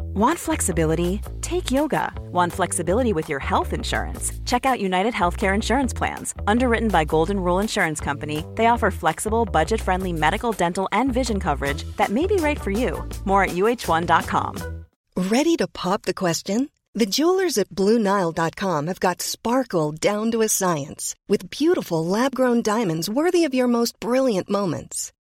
Want flexibility? Take yoga. Want flexibility with your health insurance? Check out United Healthcare Insurance Plans. Underwritten by Golden Rule Insurance Company, they offer flexible, budget friendly medical, dental, and vision coverage that may be right for you. More at uh1.com. Ready to pop the question? The jewelers at BlueNile.com have got sparkle down to a science with beautiful lab grown diamonds worthy of your most brilliant moments.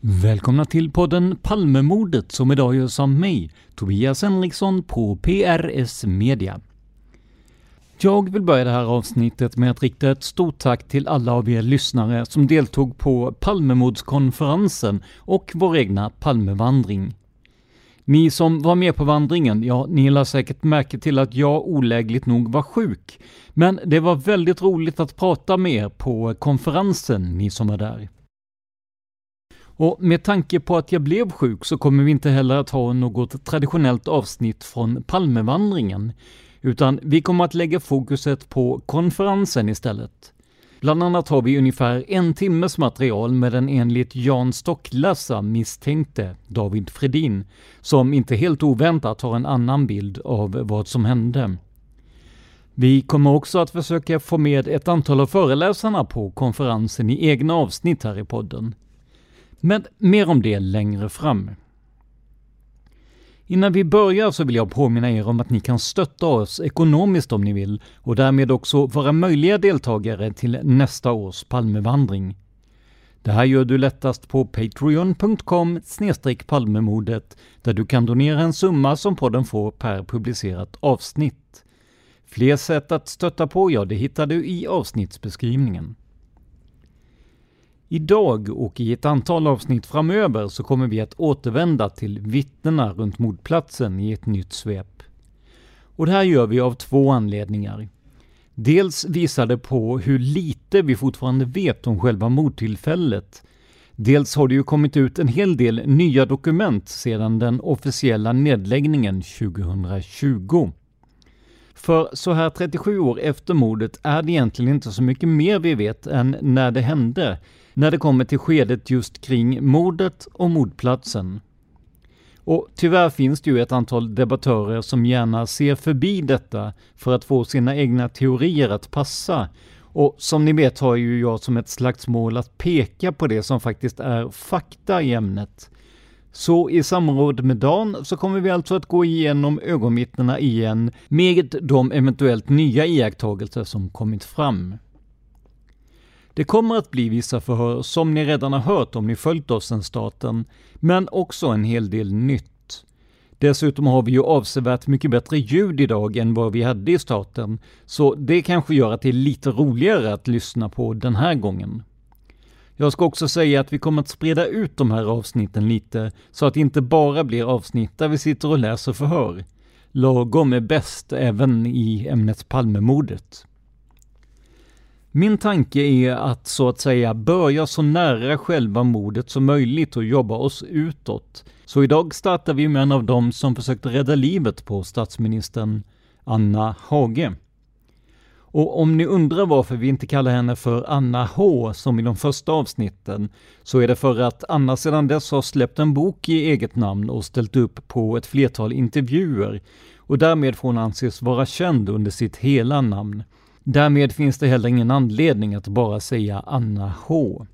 Välkomna till podden Palmemordet som idag görs av mig, Tobias Henriksson på PRS Media. Jag vill börja det här avsnittet med att rikta ett stort tack till alla av er lyssnare som deltog på Palmemordskonferensen och vår egna Palmevandring. Ni som var med på vandringen, ja, ni lade säkert märke till att jag olägligt nog var sjuk. Men det var väldigt roligt att prata med er på konferensen, ni som var där. Och med tanke på att jag blev sjuk så kommer vi inte heller att ha något traditionellt avsnitt från Palmevandringen, utan vi kommer att lägga fokuset på konferensen istället. Bland annat har vi ungefär en timmes material med den enligt Jan Stocklassa misstänkte David Fredin, som inte helt oväntat har en annan bild av vad som hände. Vi kommer också att försöka få med ett antal av föreläsarna på konferensen i egna avsnitt här i podden. Men mer om det längre fram. Innan vi börjar så vill jag påminna er om att ni kan stötta oss ekonomiskt om ni vill och därmed också vara möjliga deltagare till nästa års Palmevandring. Det här gör du lättast på patreon.com palmemodet där du kan donera en summa som podden får per publicerat avsnitt. Fler sätt att stötta på, ja det hittar du i avsnittsbeskrivningen. Idag och i ett antal avsnitt framöver så kommer vi att återvända till vittnena runt mordplatsen i ett nytt svep. Och det här gör vi av två anledningar. Dels visar det på hur lite vi fortfarande vet om själva mordtillfället. Dels har det ju kommit ut en hel del nya dokument sedan den officiella nedläggningen 2020. För så här 37 år efter mordet är det egentligen inte så mycket mer vi vet än när det hände, när det kommer till skedet just kring mordet och mordplatsen. Och tyvärr finns det ju ett antal debattörer som gärna ser förbi detta för att få sina egna teorier att passa. Och som ni vet har ju jag som ett slags mål att peka på det som faktiskt är fakta i ämnet. Så i samråd med Dan så kommer vi alltså att gå igenom ögonvittnena igen med de eventuellt nya iakttagelser som kommit fram. Det kommer att bli vissa förhör som ni redan har hört om ni följt oss sedan starten, men också en hel del nytt. Dessutom har vi ju avsevärt mycket bättre ljud idag än vad vi hade i starten, så det kanske gör att det är lite roligare att lyssna på den här gången. Jag ska också säga att vi kommer att sprida ut de här avsnitten lite, så att det inte bara blir avsnitt där vi sitter och läser förhör. Lagom är bäst även i ämnet Palmemordet. Min tanke är att så att säga börja så nära själva mordet som möjligt och jobba oss utåt. Så idag startar vi med en av dem som försökte rädda livet på statsministern Anna Hage. Och om ni undrar varför vi inte kallar henne för Anna H som i de första avsnitten, så är det för att Anna sedan dess har släppt en bok i eget namn och ställt upp på ett flertal intervjuer och därmed får hon anses vara känd under sitt hela namn. Därmed finns det heller ingen anledning att bara säga Anna H.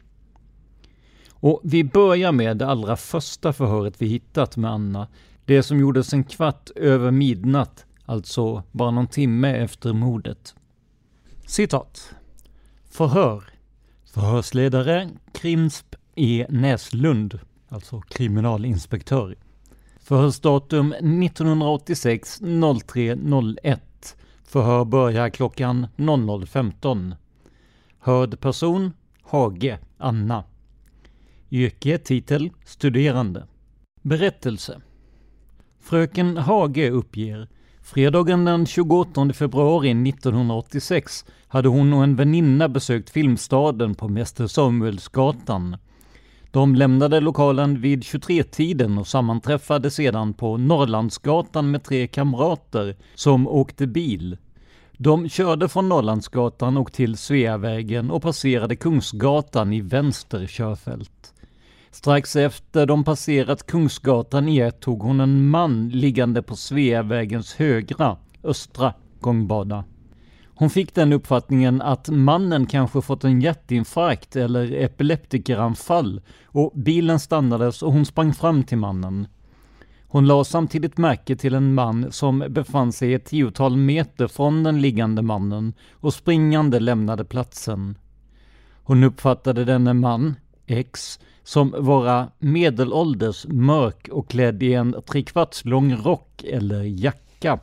Och vi börjar med det allra första förhöret vi hittat med Anna. Det som gjordes en kvart över midnatt, alltså bara någon timme efter mordet. Citat. Förhör. Förhörsledare Krimsp E. Näslund, alltså kriminalinspektör. Förhörsdatum 1986 03 01. Förhör börjar klockan 00.15. Hörd person Hage Anna. Yrke, titel, studerande. Berättelse. Fröken Hage uppger Fredagen den 28 februari 1986 hade hon och en väninna besökt Filmstaden på Mäster Samuelsgatan. De lämnade lokalen vid 23-tiden och sammanträffade sedan på Norrlandsgatan med tre kamrater som åkte bil. De körde från Norrlandsgatan och till Sveavägen och passerade Kungsgatan i vänster körfält. Strax efter de passerat Kungsgatan i ett tog hon en man liggande på Sveavägens högra, östra gångbana. Hon fick den uppfattningen att mannen kanske fått en hjärtinfarkt eller epileptikeranfall och bilen stannades och hon sprang fram till mannen. Hon la samtidigt märke till en man som befann sig ett tiotal meter från den liggande mannen och springande lämnade platsen. Hon uppfattade denne man, X, som vara medelålders, mörk och klädd i en trekvarts lång rock eller jacka.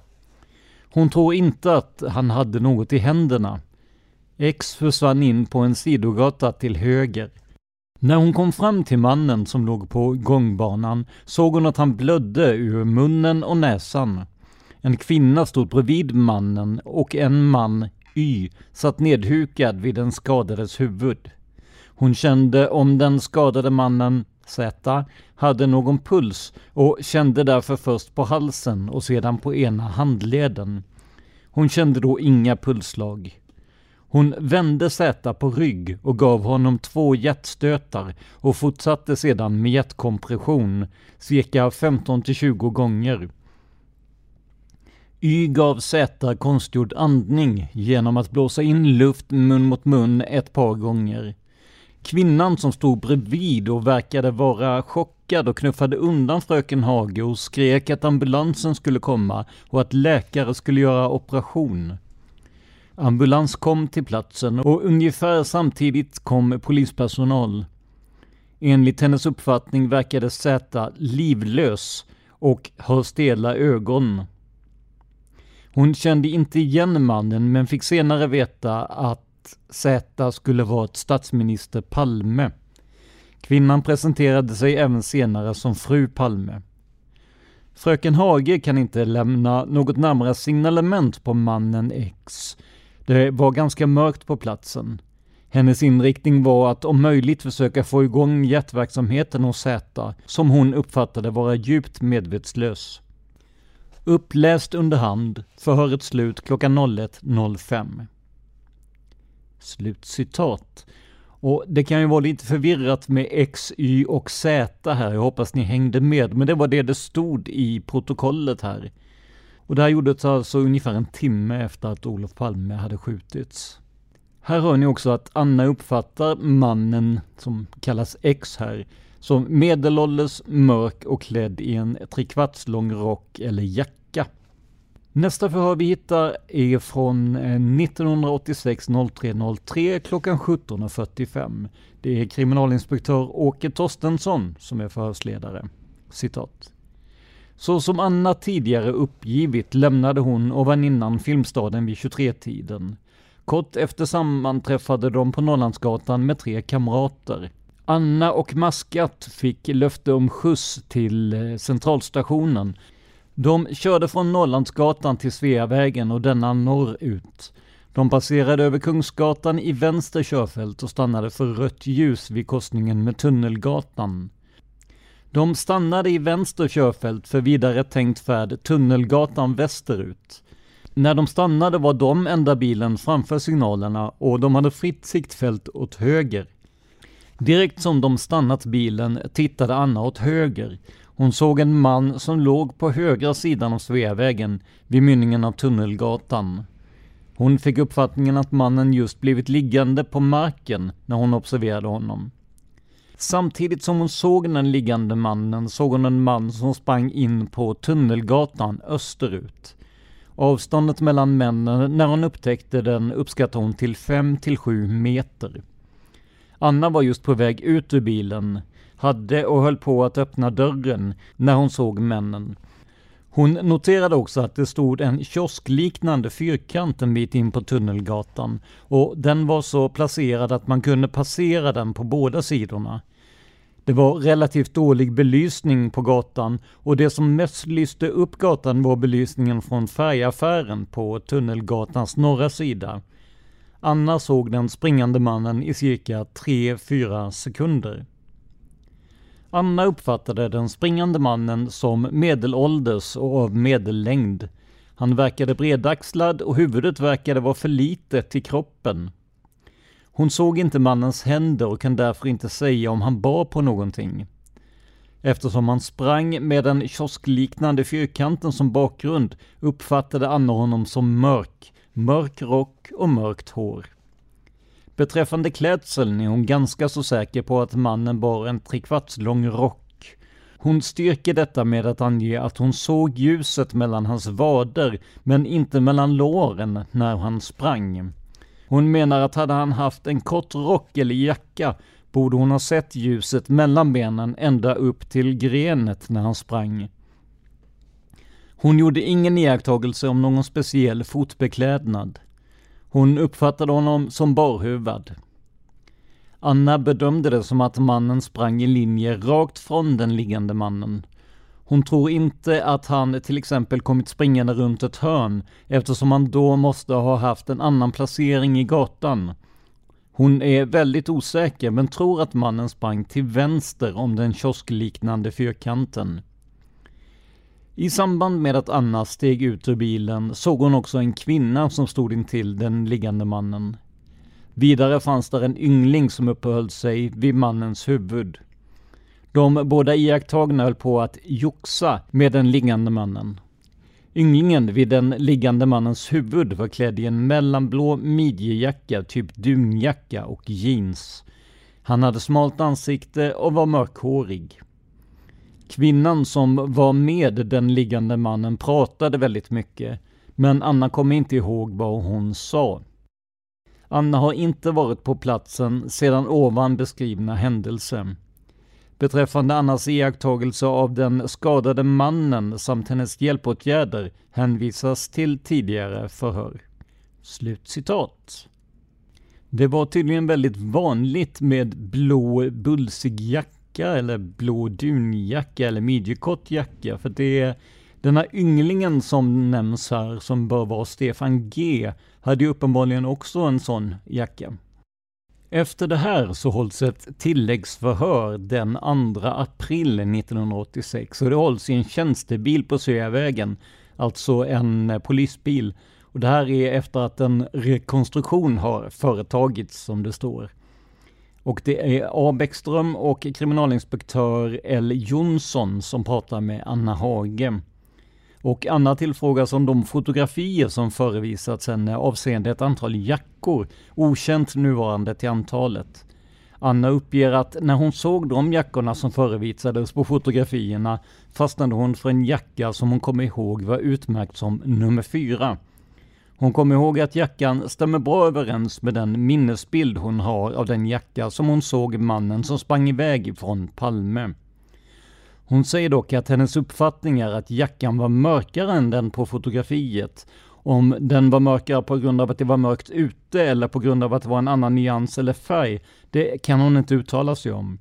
Hon tror inte att han hade något i händerna. X försvann in på en sidogata till höger. När hon kom fram till mannen som låg på gångbanan såg hon att han blödde ur munnen och näsan. En kvinna stod bredvid mannen och en man, Y, satt nedhukad vid den skadades huvud. Hon kände om den skadade mannen, Z, hade någon puls och kände därför först på halsen och sedan på ena handleden. Hon kände då inga pulsslag. Hon vände Z på rygg och gav honom två hjärtstötar och fortsatte sedan med hjärtkompression, cirka 15-20 gånger. Y gav Z konstgjord andning genom att blåsa in luft mun mot mun ett par gånger. Kvinnan som stod bredvid och verkade vara chockad och knuffade undan fröken Hage och skrek att ambulansen skulle komma och att läkare skulle göra operation. Ambulans kom till platsen och ungefär samtidigt kom polispersonal. Enligt hennes uppfattning verkade Z livlös och har stela ögon. Hon kände inte igen mannen men fick senare veta att Z skulle vara ett statsminister Palme. Kvinnan presenterade sig även senare som fru Palme. Fröken Hage kan inte lämna något närmare signalement på mannen X. Det var ganska mörkt på platsen. Hennes inriktning var att om möjligt försöka få igång hjärtverksamheten hos Z, som hon uppfattade vara djupt medvetslös. Uppläst under hand, förhöret slut klockan 01.05. Slutcitat. Och det kan ju vara lite förvirrat med X, Y och Z här. Jag hoppas ni hängde med, men det var det det stod i protokollet här. Och det här gjordes alltså ungefär en timme efter att Olof Palme hade skjutits. Här hör ni också att Anna uppfattar mannen, som kallas X här, som medelålders, mörk och klädd i en trekvarts lång rock eller jacka. Nästa förhör vi hittar är från 1986 03 03 klockan 17.45. Det är kriminalinspektör Åke Torstensson som är förhörsledare. Citat. Så som Anna tidigare uppgivit lämnade hon och väninnan Filmstaden vid 23-tiden. Kort efter sammanträffade de på Norrlandsgatan med tre kamrater. Anna och Maskat fick löfte om skjuts till eh, centralstationen de körde från Norrlandsgatan till Sveavägen och denna norrut. De passerade över Kungsgatan i vänster körfält och stannade för rött ljus vid korsningen med Tunnelgatan. De stannade i vänster körfält för vidare tänkt färd Tunnelgatan västerut. När de stannade var de enda bilen framför signalerna och de hade fritt siktfält åt höger. Direkt som de stannat bilen tittade Anna åt höger. Hon såg en man som låg på högra sidan av Sveavägen vid mynningen av Tunnelgatan. Hon fick uppfattningen att mannen just blivit liggande på marken när hon observerade honom. Samtidigt som hon såg den liggande mannen såg hon en man som sprang in på Tunnelgatan österut. Avståndet mellan männen när hon upptäckte den uppskattade hon till 5 till 7 meter. Anna var just på väg ut ur bilen, hade och höll på att öppna dörren när hon såg männen. Hon noterade också att det stod en kioskliknande fyrkant en bit in på Tunnelgatan och den var så placerad att man kunde passera den på båda sidorna. Det var relativt dålig belysning på gatan och det som mest lyste upp gatan var belysningen från färgaffären på Tunnelgatans norra sida. Anna såg den springande mannen i cirka 3-4 sekunder. Anna uppfattade den springande mannen som medelålders och av medellängd. Han verkade bredaxlad och huvudet verkade vara för litet till kroppen. Hon såg inte mannens händer och kan därför inte säga om han bar på någonting. Eftersom han sprang med den kioskliknande fyrkanten som bakgrund uppfattade Anna honom som mörk, mörk rock och mörkt hår. Beträffande klädseln är hon ganska så säker på att mannen bar en trekvarts lång rock. Hon styrker detta med att ange att hon såg ljuset mellan hans vader, men inte mellan låren när han sprang. Hon menar att hade han haft en kort rock eller jacka borde hon ha sett ljuset mellan benen ända upp till grenet när han sprang. Hon gjorde ingen iakttagelse om någon speciell fotbeklädnad. Hon uppfattade honom som barhuvad. Anna bedömde det som att mannen sprang i linje rakt från den liggande mannen. Hon tror inte att han till exempel kommit springande runt ett hörn eftersom han då måste ha haft en annan placering i gatan. Hon är väldigt osäker men tror att mannen sprang till vänster om den kioskliknande fyrkanten. I samband med att Anna steg ut ur bilen såg hon också en kvinna som stod intill den liggande mannen. Vidare fanns där en yngling som uppehöll sig vid mannens huvud. De båda iakttagna höll på att joxa med den liggande mannen. Ynglingen vid den liggande mannens huvud var klädd i en mellanblå midjejacka, typ dunjacka och jeans. Han hade smalt ansikte och var mörkhårig. Kvinnan som var med den liggande mannen pratade väldigt mycket, men Anna kommer inte ihåg vad hon sa. Anna har inte varit på platsen sedan ovan beskrivna händelse. Beträffande Annas iakttagelse av den skadade mannen samt hennes hjälpåtgärder hänvisas till tidigare förhör. Slutcitat. Det var tydligen väldigt vanligt med blå bulsig jacka eller blå dunjacka eller midjekort jacka för det är den här ynglingen som nämns här som bör vara Stefan G hade ju uppenbarligen också en sån jacka. Efter det här så hålls ett tilläggsförhör den 2 april 1986 och det hålls i en tjänstebil på Sveavägen, alltså en polisbil. Och det här är efter att en rekonstruktion har företagits som det står. Och det är A. Bäckström och kriminalinspektör L. Jonsson som pratar med Anna Hage. Och Anna tillfrågas om de fotografier som förevisats henne avseende ett antal jackor, okänt nuvarande till antalet. Anna uppger att när hon såg de jackorna som förevisades på fotografierna fastnade hon för en jacka som hon kom ihåg var utmärkt som nummer fyra. Hon kommer ihåg att jackan stämmer bra överens med den minnesbild hon har av den jacka som hon såg mannen som sprang iväg från Palme. Hon säger dock att hennes uppfattning är att jackan var mörkare än den på fotografiet. Om den var mörkare på grund av att det var mörkt ute eller på grund av att det var en annan nyans eller färg, det kan hon inte uttala sig om.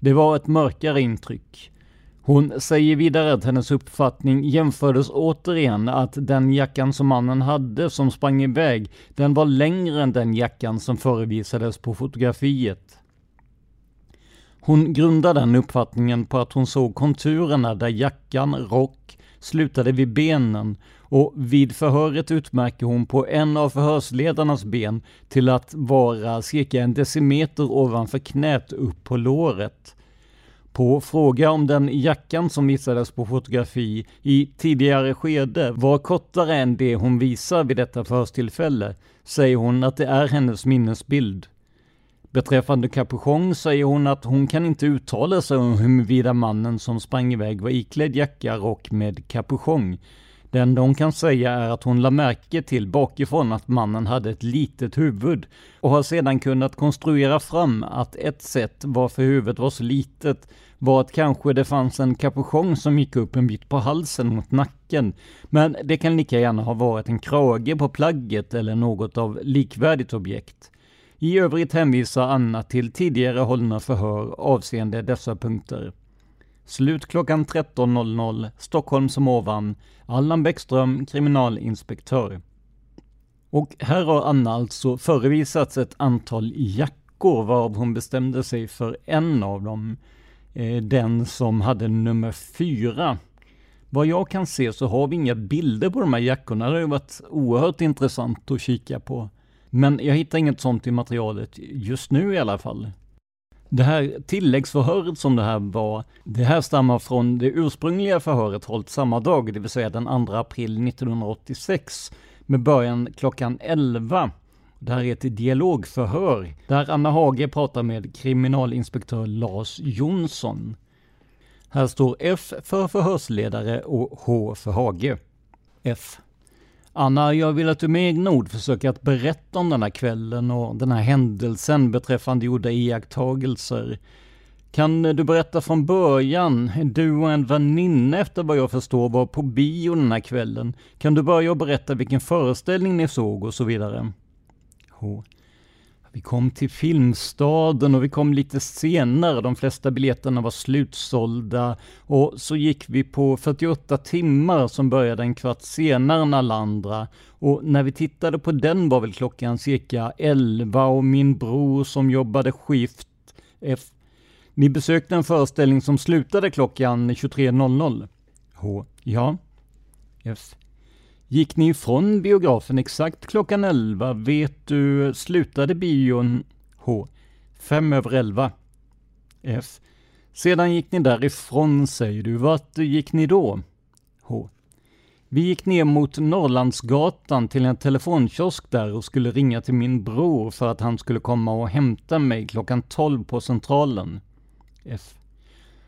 Det var ett mörkare intryck. Hon säger vidare att hennes uppfattning jämfördes återigen att den jackan som mannen hade som sprang iväg, den var längre än den jackan som förevisades på fotografiet. Hon grundar den uppfattningen på att hon såg konturerna där jackan, rock, slutade vid benen och vid förhöret utmärker hon på en av förhörsledarnas ben till att vara cirka en decimeter ovanför knät upp på låret. På fråga om den jackan som visades på fotografi i tidigare skede var kortare än det hon visar vid detta förhörstillfälle säger hon att det är hennes minnesbild. Beträffande kapuschong säger hon att hon kan inte uttala sig om huruvida mannen som sprang iväg var iklädd jacka och med kapuschong. Det enda hon kan säga är att hon la märke till bakifrån att mannen hade ett litet huvud och har sedan kunnat konstruera fram att ett sätt varför huvudet var så litet var att kanske det fanns en kapuschong som gick upp en bit på halsen mot nacken. Men det kan lika gärna ha varit en krage på plagget eller något av likvärdigt objekt. I övrigt hänvisar Anna till tidigare hållna förhör avseende dessa punkter. Slut klockan 13.00, Stockholm som ovan. Allan Bäckström, kriminalinspektör. Och här har Anna alltså förevisats ett antal jackor, varav hon bestämde sig för en av dem. Eh, den som hade nummer fyra. Vad jag kan se så har vi inga bilder på de här jackorna. Det har ju varit oerhört intressant att kika på. Men jag hittar inget sånt i materialet just nu i alla fall. Det här tilläggsförhöret som det här var, det här stammar från det ursprungliga förhöret hållt samma dag, det vill säga den 2 april 1986, med början klockan 11. Det här är ett dialogförhör där Anna Hage pratar med kriminalinspektör Lars Jonsson. Här står F för förhörsledare och H för Hage. F. Anna, jag vill att du med egna ord försöker att berätta om den här kvällen och den här händelsen beträffande gjorda iakttagelser. Kan du berätta från början? Du och en väninna efter vad jag förstår var på bio den här kvällen. Kan du börja och berätta vilken föreställning ni såg och så vidare? H. Vi kom till Filmstaden och vi kom lite senare. De flesta biljetterna var slutsålda. Och så gick vi på 48 timmar som började en kvart senare än alla andra. Och när vi tittade på den var väl klockan cirka 11 och min bror som jobbade skift F. Ni besökte en föreställning som slutade klockan 23.00. H. Ja. F. Gick ni ifrån biografen exakt klockan 11? Vet du, slutade bion H. Fem över 11. F. Sedan gick ni därifrån säger du. Vart gick ni då? H. Vi gick ner mot Norrlandsgatan till en telefonkiosk där och skulle ringa till min bror för att han skulle komma och hämta mig klockan 12 på Centralen. F.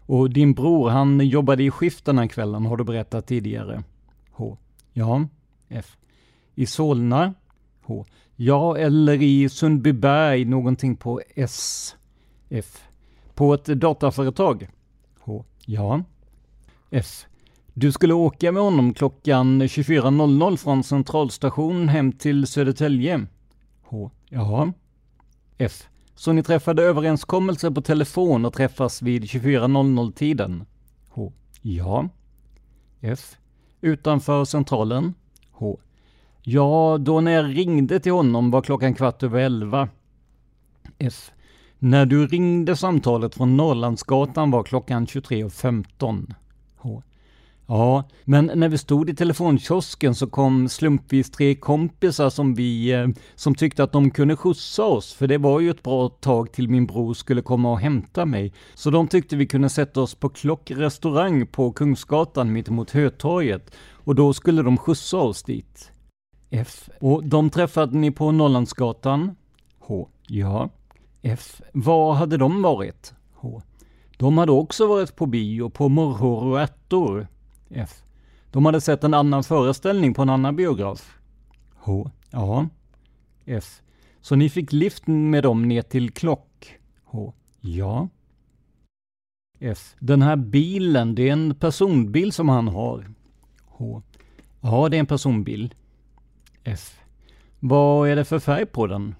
Och din bror, han jobbade i skift den här kvällen, har du berättat tidigare. Ja. F. I Solna? H. Ja, eller i Sundbyberg, någonting på S. F. På ett dataföretag? H. Ja. F. Du skulle åka med honom klockan 24.00 från centralstation hem till Södertälje? H. Ja. F. Så ni träffade överenskommelse på telefon och träffas vid 24.00-tiden? H. Ja. F. Utanför centralen? H. Ja, då när jag ringde till honom var klockan kvart över elva. F. När du ringde samtalet från Norrlandsgatan var klockan 23.15. H. Ja, men när vi stod i telefonkiosken så kom slumpvis tre kompisar som vi, eh, som tyckte att de kunde skjutsa oss, för det var ju ett bra tag till min bror skulle komma och hämta mig. Så de tyckte vi kunde sätta oss på Klock restaurang på Kungsgatan mittemot Hötorget och då skulle de skjutsa oss dit. F. Och de träffade ni på Norrlandsgatan? H. Ja. F. Var hade de varit? H. De hade också varit på bio på Morrhår och ärtor. F. De hade sett en annan föreställning på en annan biograf. H. Ja. F. Så ni fick lift med dem ner till Klock? H. Ja. F. Den här bilen, det är en personbil som han har. H. Ja, det är en personbil. F. Vad är det för färg på den?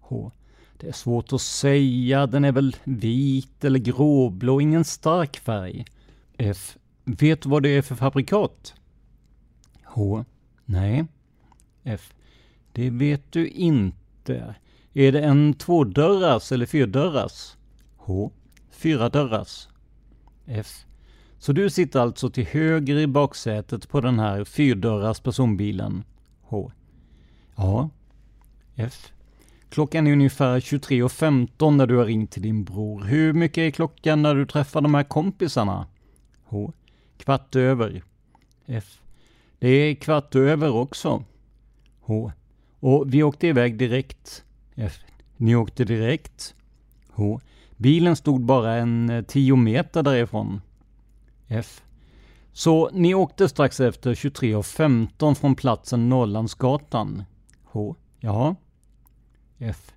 H. Det är svårt att säga. Den är väl vit eller gråblå, ingen stark färg. F. Vet vad det är för fabrikat? H. Nej. F. Det vet du inte. Är det en tvådörras eller fyrdörras? H. Fyra dörras. F. Så du sitter alltså till höger i baksätet på den här fyrdörras personbilen? H. Ja. F. Klockan är ungefär 23.15 när du har ringt till din bror. Hur mycket är klockan när du träffar de här kompisarna? H. Kvart över. F. Det är kvart över också. H. Och vi åkte iväg direkt. F. Ni åkte direkt. H. Bilen stod bara en eh, tio meter därifrån. F. Så ni åkte strax efter 23.15 från platsen Norrlandsgatan? H. Jaha. F.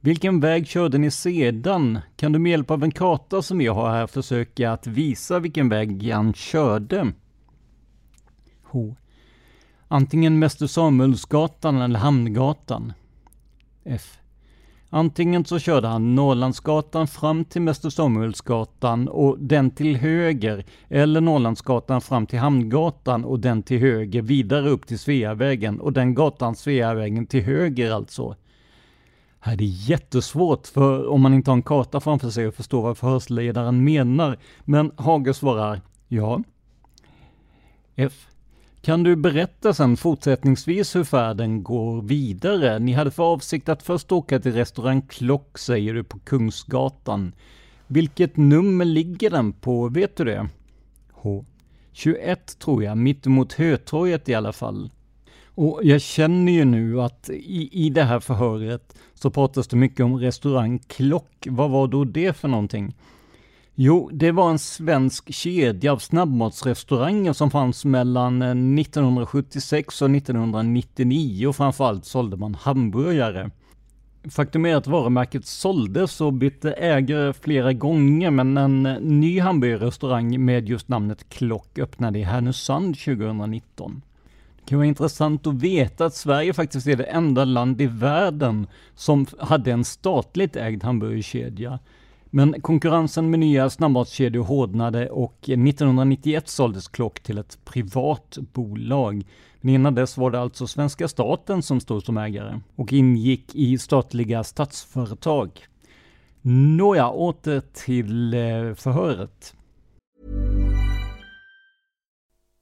Vilken väg körde ni sedan? Kan du med hjälp av en karta som jag har här försöka att visa vilken väg han körde? H. Antingen Mäster Samuelsgatan eller Hamngatan. F. Antingen så körde han Norrlandsgatan fram till Mäster Samuelsgatan och den till höger, eller Norrlandsgatan fram till Hamngatan och den till höger vidare upp till Sveavägen och den gatan Sveavägen till höger alltså. Här är det jättesvårt för om man inte har en karta framför sig att förstå vad förhörsledaren menar. Men Hage svarar ja. F. Kan du berätta sen fortsättningsvis hur färden går vidare? Ni hade för avsikt att först åka till restaurang Klock, säger du, på Kungsgatan. Vilket nummer ligger den på, vet du det? H. 21 tror jag, mittemot Hötorget i alla fall. Och jag känner ju nu att i, i det här förhöret så pratas det mycket om restaurang Klock. Vad var då det för någonting? Jo, det var en svensk kedja av snabbmatsrestauranger som fanns mellan eh, 1976 och 1999 och framförallt sålde man hamburgare. Faktum är att varumärket såldes och bytte ägare flera gånger, men en eh, ny hamburgerrestaurang med just namnet Klock öppnade i Härnösand 2019. Det kan vara intressant att veta att Sverige faktiskt är det enda land i världen som hade en statligt ägd hamburgerkedja. Men konkurrensen med nya snabbmatskedjor hårdnade och 1991 såldes Klock till ett privat bolag. Men innan dess var det alltså svenska staten som stod som ägare och ingick i statliga statsföretag. Nåja, åter till eh, förhöret.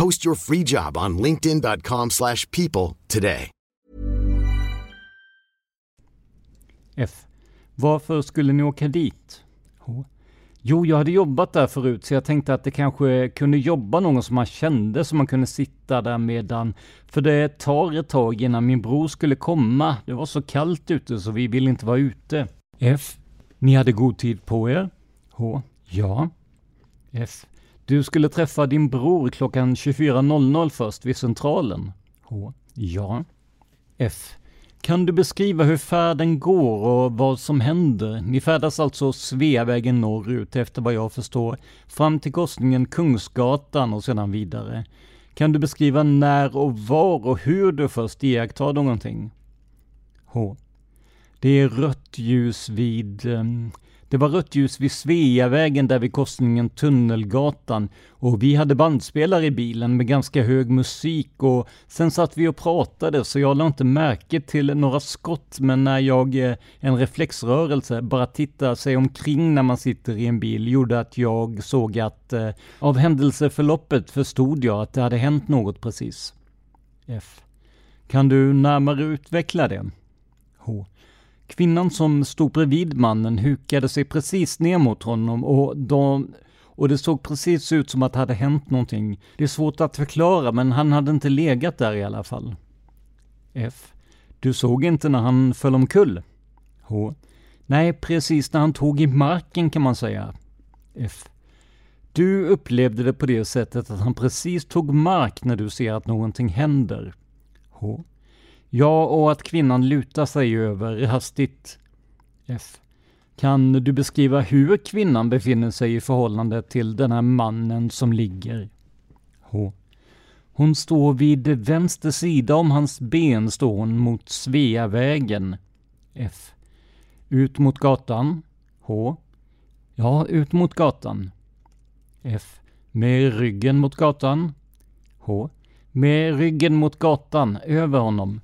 Post your free job on linkedin.com/people slash people today. F. Varför skulle ni åka dit? H. Jo, jag hade jobbat där förut så jag tänkte att det kanske kunde jobba någon som man kände så man kunde sitta där medan. För det tar ett tag innan min bror skulle komma. Det var så kallt ute så vi ville inte vara ute. F. Ni hade god tid på er? H. Ja. F. Du skulle träffa din bror klockan 24.00 först vid Centralen? H. Ja. F. Kan du beskriva hur färden går och vad som händer? Ni färdas alltså Sveavägen norrut efter vad jag förstår, fram till korsningen Kungsgatan och sedan vidare. Kan du beskriva när och var och hur du först iakttar någonting? H. Det är rött ljus vid... Det var rött ljus vid Sveavägen där vid korsningen Tunnelgatan och vi hade bandspelare i bilen med ganska hög musik och sen satt vi och pratade så jag lade inte märke till några skott men när jag, eh, en reflexrörelse, bara tittar sig omkring när man sitter i en bil gjorde att jag såg att eh, av händelseförloppet förstod jag att det hade hänt något precis. F. Kan du närmare utveckla det? H. Kvinnan som stod bredvid mannen hukade sig precis ner mot honom och, de, och det såg precis ut som att det hade hänt någonting. Det är svårt att förklara, men han hade inte legat där i alla fall. F. Du såg inte när han föll omkull? H. Nej, precis när han tog i marken kan man säga. F. Du upplevde det på det sättet att han precis tog mark när du ser att någonting händer? H. Ja, och att kvinnan lutar sig över hastigt. F. Kan du beskriva hur kvinnan befinner sig i förhållande till den här mannen som ligger? H. Hon står vid vänster sida om hans ben, står hon mot Sveavägen. F. Ut mot gatan. H. Ja, ut mot gatan. F. Med ryggen mot gatan. H. Med ryggen mot gatan, över honom.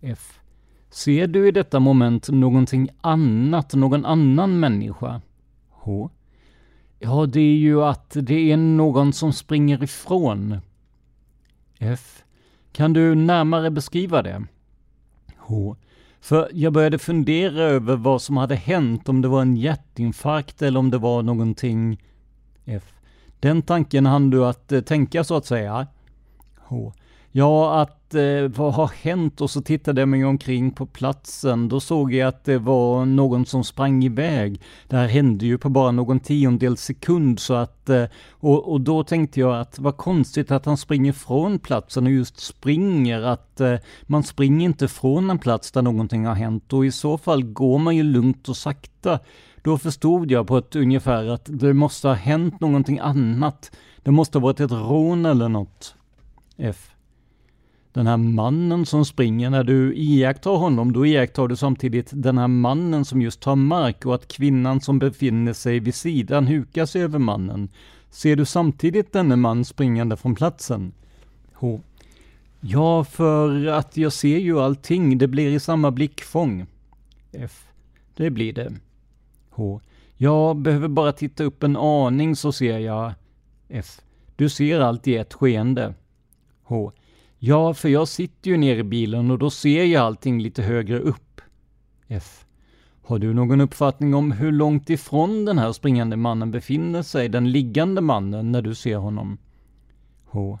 F. Ser du i detta moment någonting annat, någon annan människa? H. Ja, det är ju att det är någon som springer ifrån. F. Kan du närmare beskriva det? H. För jag började fundera över vad som hade hänt, om det var en hjärtinfarkt eller om det var någonting... F. Den tanken hann du att eh, tänka så att säga? H. Ja, att eh, vad har hänt? Och så tittade jag mig omkring på platsen. Då såg jag att det var någon som sprang iväg. Det här hände ju på bara någon tiondel sekund så att... Eh, och, och då tänkte jag att vad konstigt att han springer från platsen och just springer. Att eh, man springer inte från en plats där någonting har hänt och i så fall går man ju lugnt och sakta. Då förstod jag på ett ungefär att det måste ha hänt någonting annat. Det måste ha varit ett rån eller något. F den här mannen som springer, när du iakttar honom, då iakttar du samtidigt den här mannen som just tar mark och att kvinnan som befinner sig vid sidan hukar sig över mannen. Ser du samtidigt denne man springande från platsen? H. Ja, för att jag ser ju allting, det blir i samma blickfång. F. Det blir det. H. Jag behöver bara titta upp en aning så ser jag... F. Du ser allt i ett skeende. H. Ja, för jag sitter ju ner i bilen och då ser jag allting lite högre upp. F. Har du någon uppfattning om hur långt ifrån den här springande mannen befinner sig, den liggande mannen, när du ser honom? H.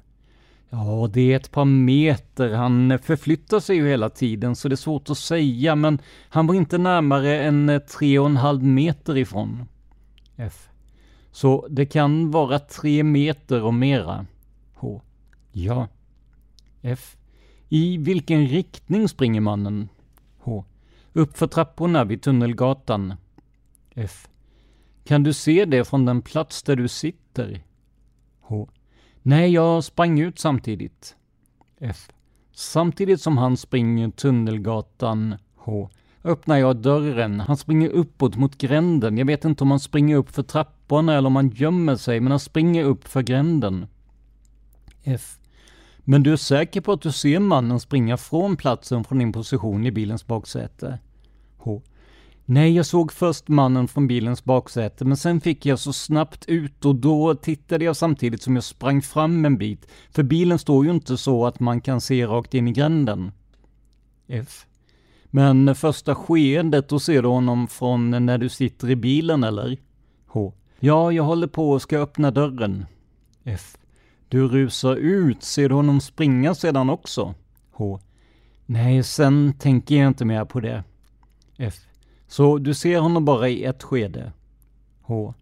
Ja, det är ett par meter. Han förflyttar sig ju hela tiden, så det är svårt att säga, men han var inte närmare än eh, tre och en halv meter ifrån. F. Så det kan vara tre meter och mera. H. Ja. F. I vilken riktning springer mannen? H. Uppför trapporna vid Tunnelgatan. F. Kan du se det från den plats där du sitter? H. Nej, jag sprang ut samtidigt. F. Samtidigt som han springer Tunnelgatan H. Öppnar jag dörren. Han springer uppåt mot gränden. Jag vet inte om han springer upp för trapporna eller om han gömmer sig, men han springer upp för gränden. F. Men du är säker på att du ser mannen springa från platsen från din position i bilens baksäte? H. Nej, jag såg först mannen från bilens baksäte, men sen fick jag så snabbt ut och då tittade jag samtidigt som jag sprang fram en bit, för bilen står ju inte så att man kan se rakt in i gränden. F. Men första skeendet, då ser du honom från när du sitter i bilen, eller? H. Ja, jag håller på och ska öppna dörren. F. Du rusar ut, ser du honom springa sedan också? H. Nej, sen tänker jag inte mer på det. F. Så du ser honom bara i ett skede? H.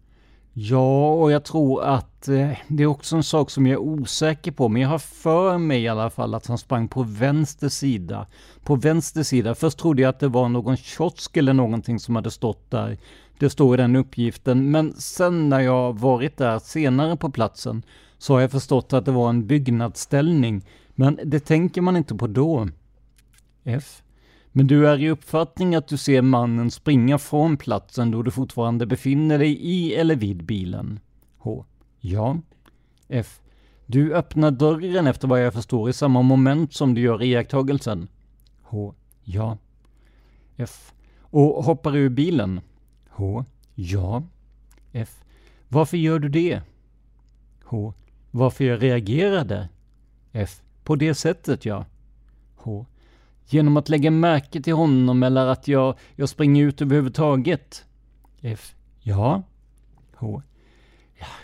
Ja, och jag tror att eh, det är också en sak som jag är osäker på, men jag har för mig i alla fall att han sprang på vänster sida. På vänster sida. Först trodde jag att det var någon kiosk eller någonting som hade stått där. Det står i den uppgiften, men sen när jag varit där senare på platsen så har jag förstått att det var en byggnadsställning. Men det tänker man inte på då. F. Men du är i uppfattning att du ser mannen springa från platsen då du fortfarande befinner dig i eller vid bilen? H. Ja. F. Du öppnar dörren efter vad jag förstår i samma moment som du gör iakttagelsen? H. Ja. F. Och hoppar ur bilen? H. Ja. F. Varför gör du det? H. Varför jag reagerade? F. På det sättet, ja. H. Genom att lägga märke till honom eller att jag, jag springer ut överhuvudtaget? F. Ja. H.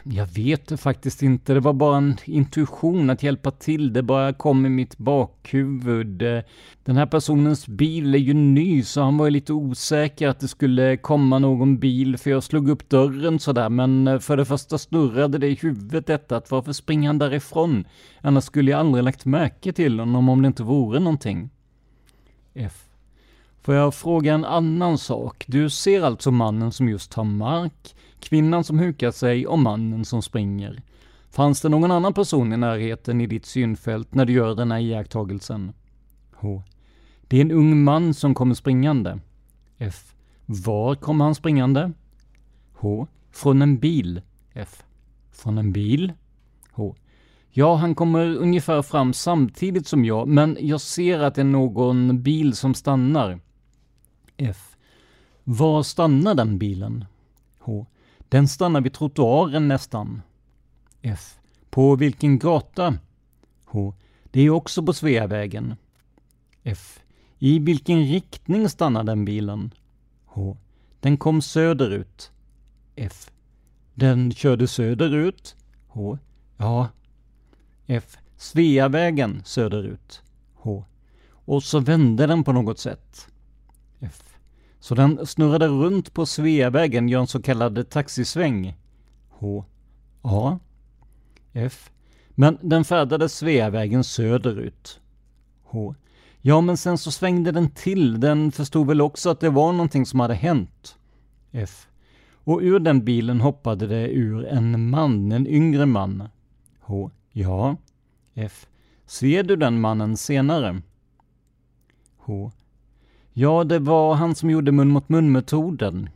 Jag vet faktiskt inte. Det var bara en intuition att hjälpa till. Det bara kom i mitt bakhuvud. Den här personens bil är ju ny, så han var ju lite osäker att det skulle komma någon bil, för jag slog upp dörren sådär. Men eh, för det första snurrade det i huvudet detta, att varför springer han därifrån? Annars skulle jag aldrig lagt märke till honom om det inte vore någonting. F. Får jag fråga en annan sak? Du ser alltså mannen som just tar mark, kvinnan som hukar sig och mannen som springer. Fanns det någon annan person i närheten i ditt synfält när du gör den här iakttagelsen? H. Det är en ung man som kommer springande. F. Var kommer han springande? H. Från en bil. F. Från en bil? H. Ja, han kommer ungefär fram samtidigt som jag, men jag ser att det är någon bil som stannar. F. Var stannar den bilen? H. Den stannar vid trottoaren nästan. F. På vilken gata? H. Det är också på Sveavägen. F. I vilken riktning stannar den bilen? H. Den kom söderut. F. Den körde söderut? H. Ja, F. Sveavägen söderut. H. Och så vände den på något sätt. F. Så den snurrade runt på Sveavägen, gör en så kallad taxisväng. H. A. F. Men den färdades Sveavägen söderut. H. Ja, men sen så svängde den till. Den förstod väl också att det var någonting som hade hänt. F. Och ur den bilen hoppade det ur en man, en yngre man. H. Ja. F. Ser du den mannen senare? H. Ja, det var han som gjorde mun mot mun-metoden.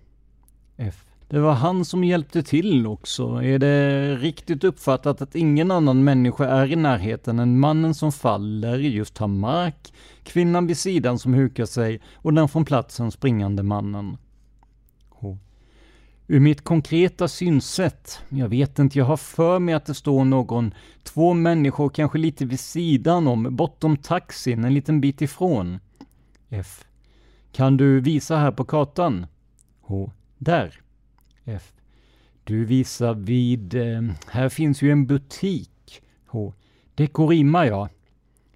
F. Det var han som hjälpte till också. Är det riktigt uppfattat att ingen annan människa är i närheten än mannen som faller, just tar mark, kvinnan vid sidan som hukar sig och den från platsen springande mannen? Ur mitt konkreta synsätt, jag vet inte, jag har för mig att det står någon, två människor kanske lite vid sidan om, bortom taxin, en liten bit ifrån. F. Kan du visa här på kartan? H. Där. F. Du visar vid, eh, här finns ju en butik. H. Dekorima ja.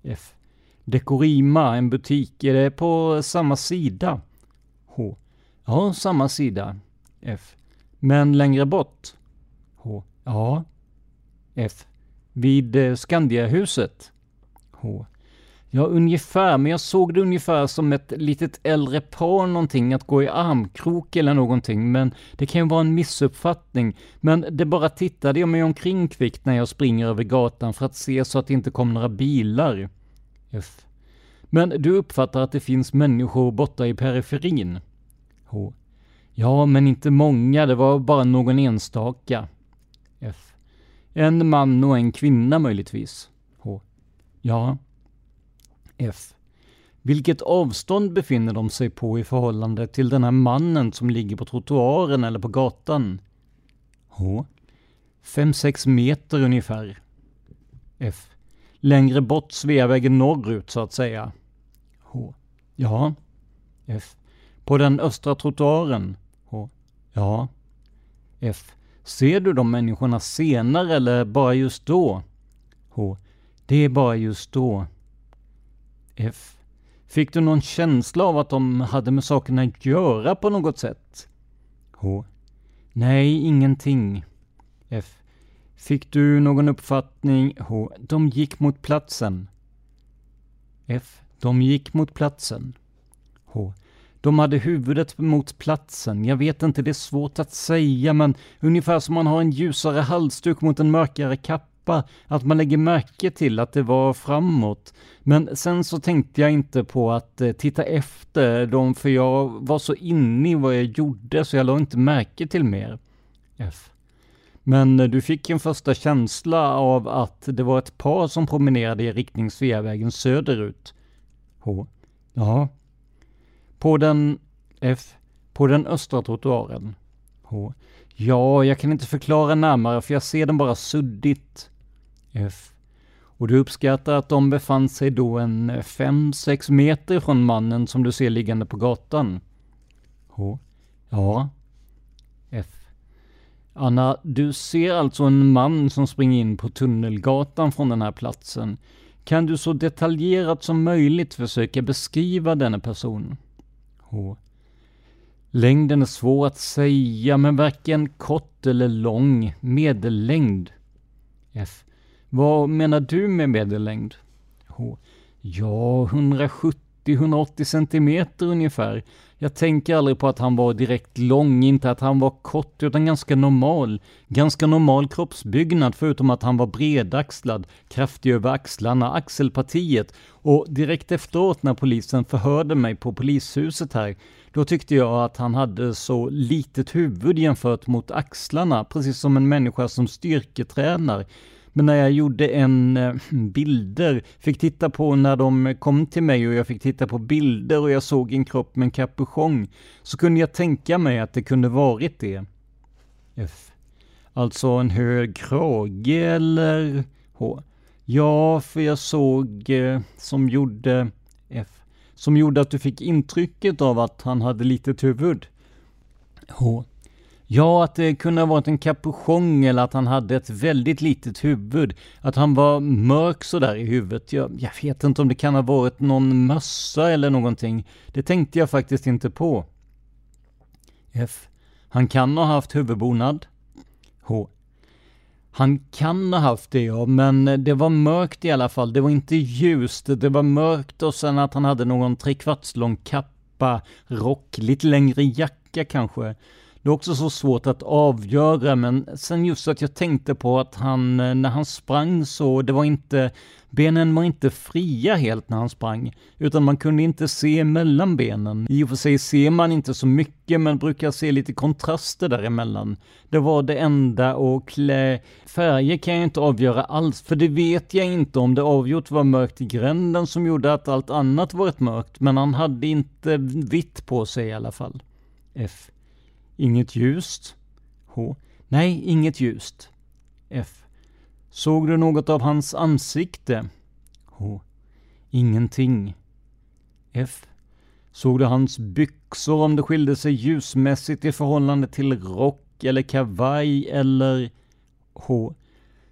F. Dekorima, en butik, är det på samma sida? H. Ja, samma sida. F. Men längre bort? H. Ja. F. Vid eh, Skandiahuset? H. Ja, ungefär, men jag såg det ungefär som ett litet äldre par någonting, att gå i armkrok eller någonting, men det kan ju vara en missuppfattning. Men det bara tittade jag mig omkring kvickt när jag springer över gatan för att se så att det inte kom några bilar. F. Men du uppfattar att det finns människor borta i periferin? H. Ja, men inte många, det var bara någon enstaka. F. En man och en kvinna möjligtvis. H. Ja. F. Vilket avstånd befinner de sig på i förhållande till den här mannen som ligger på trottoaren eller på gatan? H. 5-6 meter ungefär. F. Längre bort Sveavägen norrut så att säga. H. Ja. F. På den östra trottoaren? H. Ja. F. Ser du de människorna senare eller bara just då? H. Det är bara just då. F. Fick du någon känsla av att de hade med saken att göra på något sätt? H. Nej, ingenting. F. Fick du någon uppfattning? H. De gick mot platsen. F. De gick mot platsen. H. De hade huvudet mot platsen. Jag vet inte, det är svårt att säga, men ungefär som man har en ljusare halsduk mot en mörkare kappa, att man lägger märke till att det var framåt. Men sen så tänkte jag inte på att eh, titta efter dem, för jag var så inne i vad jag gjorde, så jag la inte märke till mer. F. Men eh, du fick en första känsla av att det var ett par som promenerade i riktning Sveavägen söderut. H. Ja. På den F. På den östra trottoaren. H. Ja, jag kan inte förklara närmare för jag ser den bara suddigt. F. Och du uppskattar att de befann sig då en 5-6 meter från mannen som du ser liggande på gatan? H. Ja. F. Anna, du ser alltså en man som springer in på Tunnelgatan från den här platsen. Kan du så detaljerat som möjligt försöka beskriva denna person? H. Längden är svår att säga, men varken kort eller lång. Medellängd. F. Vad menar du med medellängd? H. Ja, 170-180 centimeter ungefär. Jag tänker aldrig på att han var direkt lång, inte att han var kort, utan ganska normal. Ganska normal kroppsbyggnad, förutom att han var bredaxlad, kraftig över axlarna, axelpartiet. Och direkt efteråt när polisen förhörde mig på polishuset här, då tyckte jag att han hade så litet huvud jämfört mot axlarna, precis som en människa som styrketränar. Men när jag gjorde en eh, bilder, fick titta på när de kom till mig och jag fick titta på bilder och jag såg en kropp med en kapuschong, så kunde jag tänka mig att det kunde varit det. F. Alltså en hög krage eller H. Ja, för jag såg eh, som gjorde F. Som gjorde att du fick intrycket av att han hade litet huvud. H. Ja, att det kunde ha varit en kapuschong eller att han hade ett väldigt litet huvud. Att han var mörk sådär i huvudet. Jag, jag vet inte om det kan ha varit någon mössa eller någonting. Det tänkte jag faktiskt inte på. F. Han kan ha haft huvudbonad. H. Han kan ha haft det ja, men det var mörkt i alla fall. Det var inte ljust. Det var mörkt och sen att han hade någon trekvarts lång kappa, rock, lite längre jacka kanske. Det är också så svårt att avgöra, men sen just att jag tänkte på att han, eh, när han sprang så, det var inte, benen var inte fria helt när han sprang, utan man kunde inte se mellan benen. I och för sig ser man inte så mycket, men brukar se lite kontraster däremellan. Det var det enda och klä... Färger kan jag inte avgöra alls, för det vet jag inte om det avgjort var mörkt i gränden som gjorde att allt annat varit mörkt, men han hade inte vitt på sig i alla fall. F. Inget ljust. H. Nej, inget ljust. F. Såg du något av hans ansikte? H. Ingenting. F. Såg du hans byxor om det skilde sig ljusmässigt i förhållande till rock eller kavaj eller H.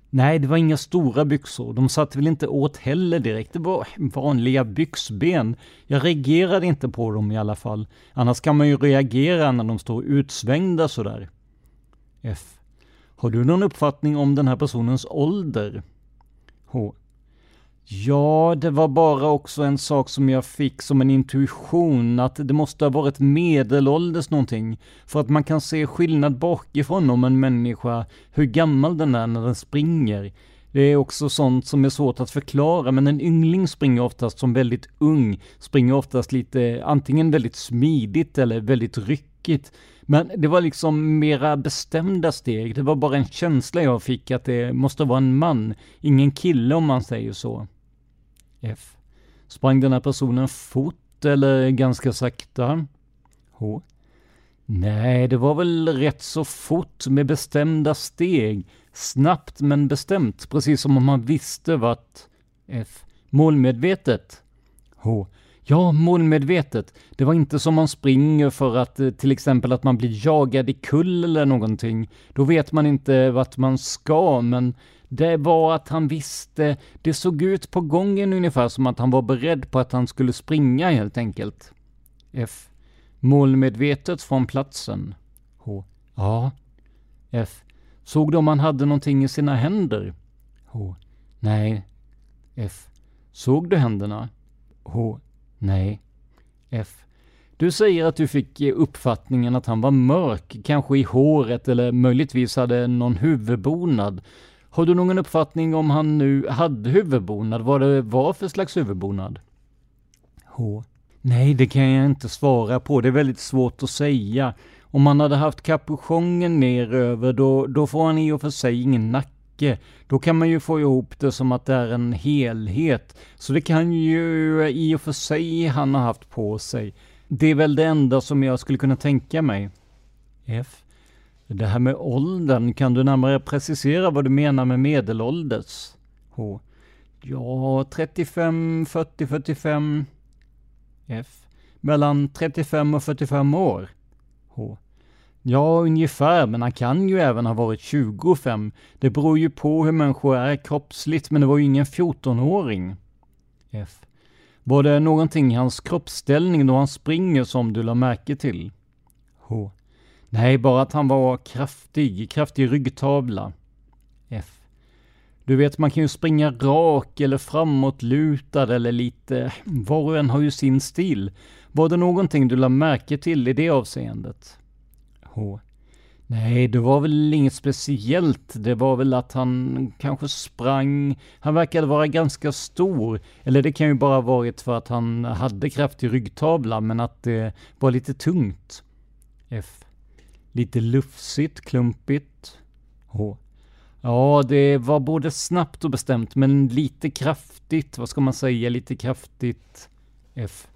Nej, det var inga stora byxor. De satt väl inte åt heller direkt. Det var vanliga byxben. Jag reagerade inte på dem i alla fall. Annars kan man ju reagera när de står utsvängda sådär. F. Har du någon uppfattning om den här personens ålder? H. Ja, det var bara också en sak som jag fick som en intuition, att det måste ha varit medelålders någonting. För att man kan se skillnad bakifrån om en människa, hur gammal den är när den springer. Det är också sånt som är svårt att förklara, men en yngling springer oftast som väldigt ung, springer oftast lite, antingen väldigt smidigt eller väldigt ryckigt. Men det var liksom mera bestämda steg, det var bara en känsla jag fick att det måste vara en man, ingen kille om man säger så. F. Sprang den här personen fort eller ganska sakta? H. Nej, det var väl rätt så fort med bestämda steg. Snabbt men bestämt, precis som om man visste vart... F. Målmedvetet? H. Ja, målmedvetet. Det var inte som man springer för att eh, till exempel att man blir jagad i kull eller någonting. Då vet man inte vart man ska, men det var att han visste. Det såg ut på gången ungefär som att han var beredd på att han skulle springa helt enkelt. F. Målmedvetet från platsen. H. Ja. F. Såg du om han hade någonting i sina händer? H. Nej. F. Såg du händerna? H. Nej. F. Du säger att du fick eh, uppfattningen att han var mörk, kanske i håret eller möjligtvis hade någon huvudbonad. Har du någon uppfattning om han nu hade huvudbonad, vad det var för slags huvudbonad? H. Nej, det kan jag inte svara på. Det är väldigt svårt att säga. Om han hade haft kapuschongen neröver, då, då får han i och för sig ingen nacke. Då kan man ju få ihop det som att det är en helhet. Så det kan ju i och för sig han ha haft på sig. Det är väl det enda som jag skulle kunna tänka mig. F. Det här med åldern, kan du närmare precisera vad du menar med medelålders? H. Ja, 35, 40, 45. F. Mellan 35 och 45 år. H. Ja, ungefär, men han kan ju även ha varit 25. Det beror ju på hur människor är kroppsligt, men det var ju ingen 14-åring. F. Var det någonting i hans kroppsställning då han springer som du la märke till? H. Nej, bara att han var kraftig, kraftig ryggtavla. F. Du vet, man kan ju springa rak eller framåtlutad eller lite... Var och en har ju sin stil. Var det någonting du lade märke till i det avseendet? H. Nej, det var väl inget speciellt. Det var väl att han kanske sprang. Han verkade vara ganska stor. Eller det kan ju bara varit för att han hade kraftig ryggtavla, men att det var lite tungt. F. Lite lufsigt, klumpigt. H. Ja, det var både snabbt och bestämt, men lite kraftigt. Vad ska man säga? Lite kraftigt. F.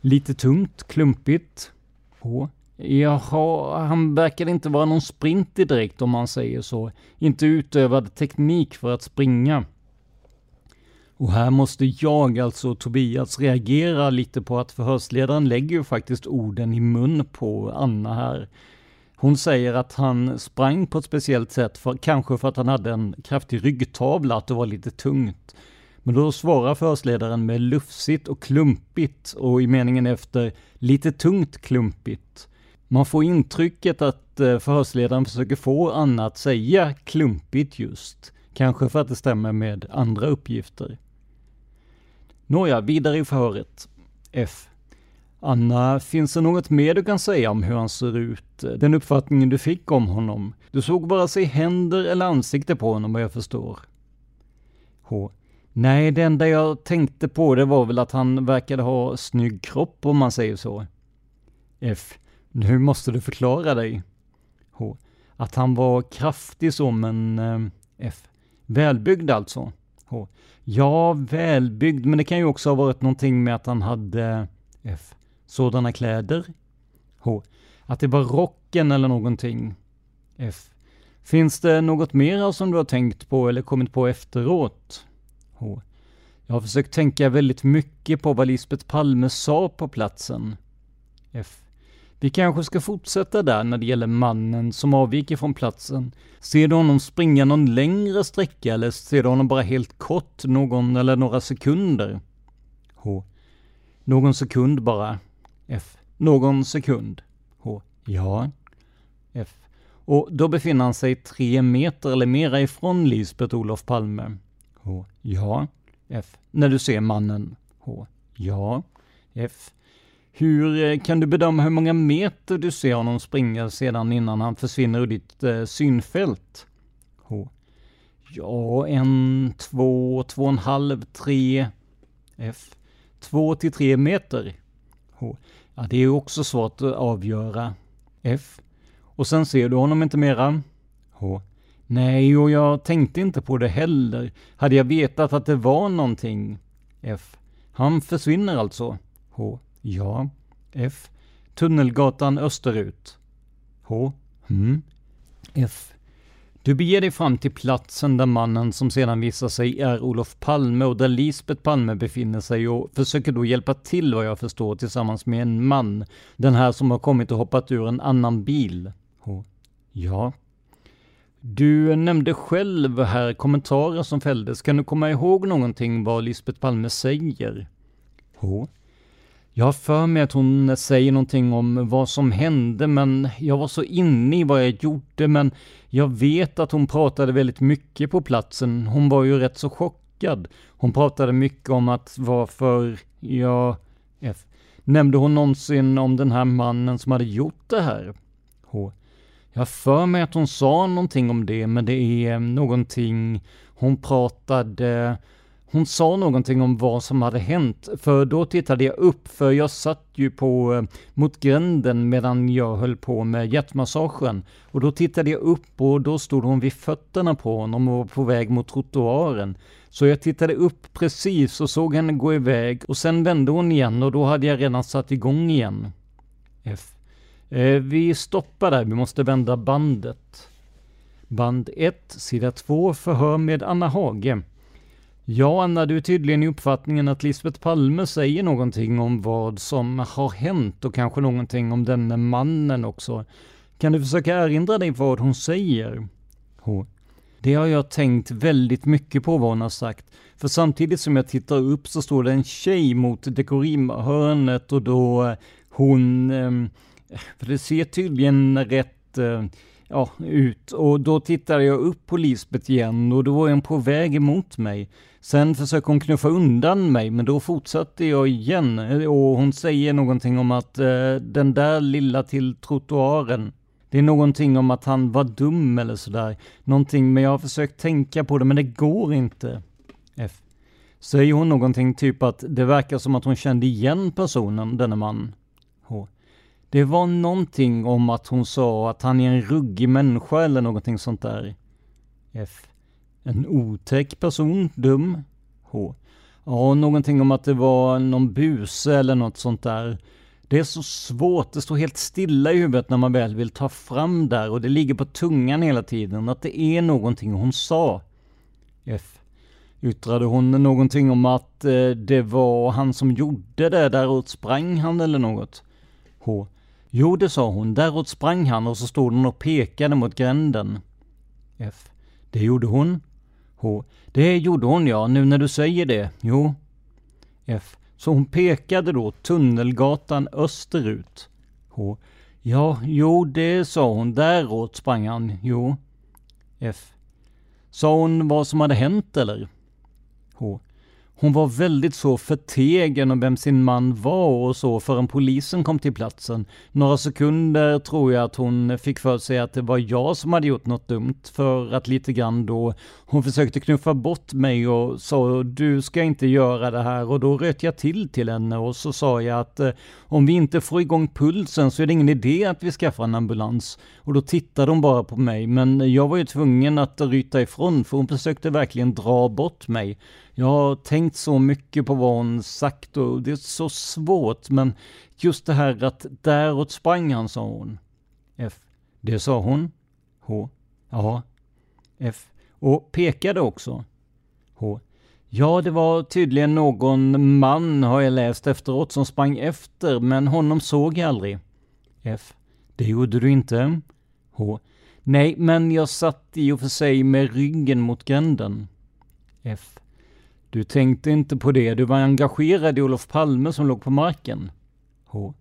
Lite tungt, klumpigt. H. Jaha, han verkade inte vara någon sprinter direkt om man säger så. Inte utövad teknik för att springa. Och här måste jag, alltså Tobias, reagera lite på att förhörsledaren lägger ju faktiskt orden i mun på Anna här. Hon säger att han sprang på ett speciellt sätt, för, kanske för att han hade en kraftig ryggtavla, att det var lite tungt. Men då svarar förhörsledaren med lufsigt och klumpigt och i meningen efter lite tungt klumpigt. Man får intrycket att eh, förhörsledaren försöker få Anna att säga klumpigt just. Kanske för att det stämmer med andra uppgifter. Nåja, vidare i förhöret. F. Anna, finns det något mer du kan säga om hur han ser ut? Den uppfattningen du fick om honom? Du såg bara sig händer eller ansikte på honom vad jag förstår. H. Nej, det enda jag tänkte på det var väl att han verkade ha snygg kropp om man säger så. F. Nu måste du förklara dig. H. Att han var kraftig så, men eh, F. Välbyggd alltså. H. Ja, välbyggd, men det kan ju också ha varit någonting med att han hade... F. Sådana kläder. H. Att det var rocken eller någonting. F. Finns det något mer som du har tänkt på eller kommit på efteråt? H. Jag har försökt tänka väldigt mycket på vad Lisbeth Palme sa på platsen. F. Vi kanske ska fortsätta där när det gäller mannen som avviker från platsen. Ser du honom springa någon längre sträcka eller ser du honom bara helt kort, någon eller några sekunder? H. Någon sekund bara. F. Någon sekund. H. Ja. F. Och då befinner han sig tre meter eller mera ifrån Lisbeth Olof Palme. H. Ja. F. När du ser mannen. H. Ja. F. Hur eh, kan du bedöma hur många meter du ser honom springa sedan innan han försvinner ur ditt eh, synfält? H. Ja, en, två, två och en halv, tre. F. Två till tre meter. H. Ja, det är också svårt att avgöra. F. Och sen ser du honom inte mera? H. Nej, och jag tänkte inte på det heller. Hade jag vetat att det var någonting? F. Han försvinner alltså? H. Ja. F. Tunnelgatan österut. H. Mm. F. Du beger dig fram till platsen där mannen som sedan visar sig är Olof Palme och där Lisbet Palme befinner sig och försöker då hjälpa till vad jag förstår tillsammans med en man. Den här som har kommit och hoppat ur en annan bil. Ja. Du nämnde själv här kommentarer som fälldes. Kan du komma ihåg någonting vad Lisbet Palme säger? H. Jag har för mig att hon säger någonting om vad som hände, men jag var så inne i vad jag gjorde, men jag vet att hon pratade väldigt mycket på platsen. Hon var ju rätt så chockad. Hon pratade mycket om att varför jag... F. Nämnde hon någonsin om den här mannen som hade gjort det här? H. Jag har för mig att hon sa någonting om det, men det är någonting hon pratade hon sa någonting om vad som hade hänt, för då tittade jag upp, för jag satt ju på, eh, mot gränden medan jag höll på med hjärtmassagen. Och då tittade jag upp och då stod hon vid fötterna på honom och var på väg mot trottoaren. Så jag tittade upp precis och såg henne gå iväg och sen vände hon igen och då hade jag redan satt igång igen. F. Eh, vi stoppar där, vi måste vända bandet. Band 1, sida 2, förhör med Anna Hage. Ja, Anna, du är tydligen i uppfattningen att Lisbeth Palme säger någonting om vad som har hänt och kanske någonting om denne mannen också. Kan du försöka erinra dig vad hon säger? H. Det har jag tänkt väldigt mycket på vad hon har sagt. För samtidigt som jag tittar upp så står det en tjej mot dekorimhörnet och då eh, hon... Ehm, för det ser tydligen rätt eh, ja, ut och då tittade jag upp på Lisbeth igen och då var hon på väg emot mig. Sen försöker hon knuffa undan mig, men då fortsätter jag igen och hon säger någonting om att eh, den där lilla till trottoaren, det är någonting om att han var dum eller sådär. Någonting, men jag har försökt tänka på det, men det går inte. F. Säger hon någonting typ att det verkar som att hon kände igen personen, denne man? H. Det var någonting om att hon sa att han är en ruggig människa eller någonting sånt där. F. En otäck person, dum. H. Ja, någonting om att det var någon buse eller något sånt där. Det är så svårt, det står helt stilla i huvudet när man väl vill ta fram där och det ligger på tungan hela tiden att det är någonting hon sa. F. Yttrade hon någonting om att eh, det var han som gjorde det, däråt sprang han eller något? H. Jo, det sa hon, däråt sprang han och så stod hon och pekade mot gränden. F. Det gjorde hon. H. Det gjorde hon ja, nu när du säger det. Jo. F. Så hon pekade då Tunnelgatan österut. H. Ja, jo, det sa hon. Däråt sprang han. Jo. F. Sa hon vad som hade hänt eller? H. Hon var väldigt så förtegen om vem sin man var och så förrän polisen kom till platsen. Några sekunder tror jag att hon fick för sig att det var jag som hade gjort något dumt för att lite grann då hon försökte knuffa bort mig och sa du ska inte göra det här och då röt jag till till henne och så sa jag att eh, om vi inte får igång pulsen så är det ingen idé att vi skaffar en ambulans. Och då tittade hon bara på mig men jag var ju tvungen att ryta ifrån för hon försökte verkligen dra bort mig. Jag har tänkt så mycket på vad hon sagt och det är så svårt, men just det här att däråt sprang han, sa hon. F. Det sa hon. H. Ja. F. Och pekade också. H. Ja, det var tydligen någon man, har jag läst efteråt, som sprang efter, men honom såg jag aldrig. F. Det gjorde du inte? H. Nej, men jag satt i och för sig med ryggen mot gränden. F. Du tänkte inte på det, du var engagerad i Olof Palme som låg på marken. H.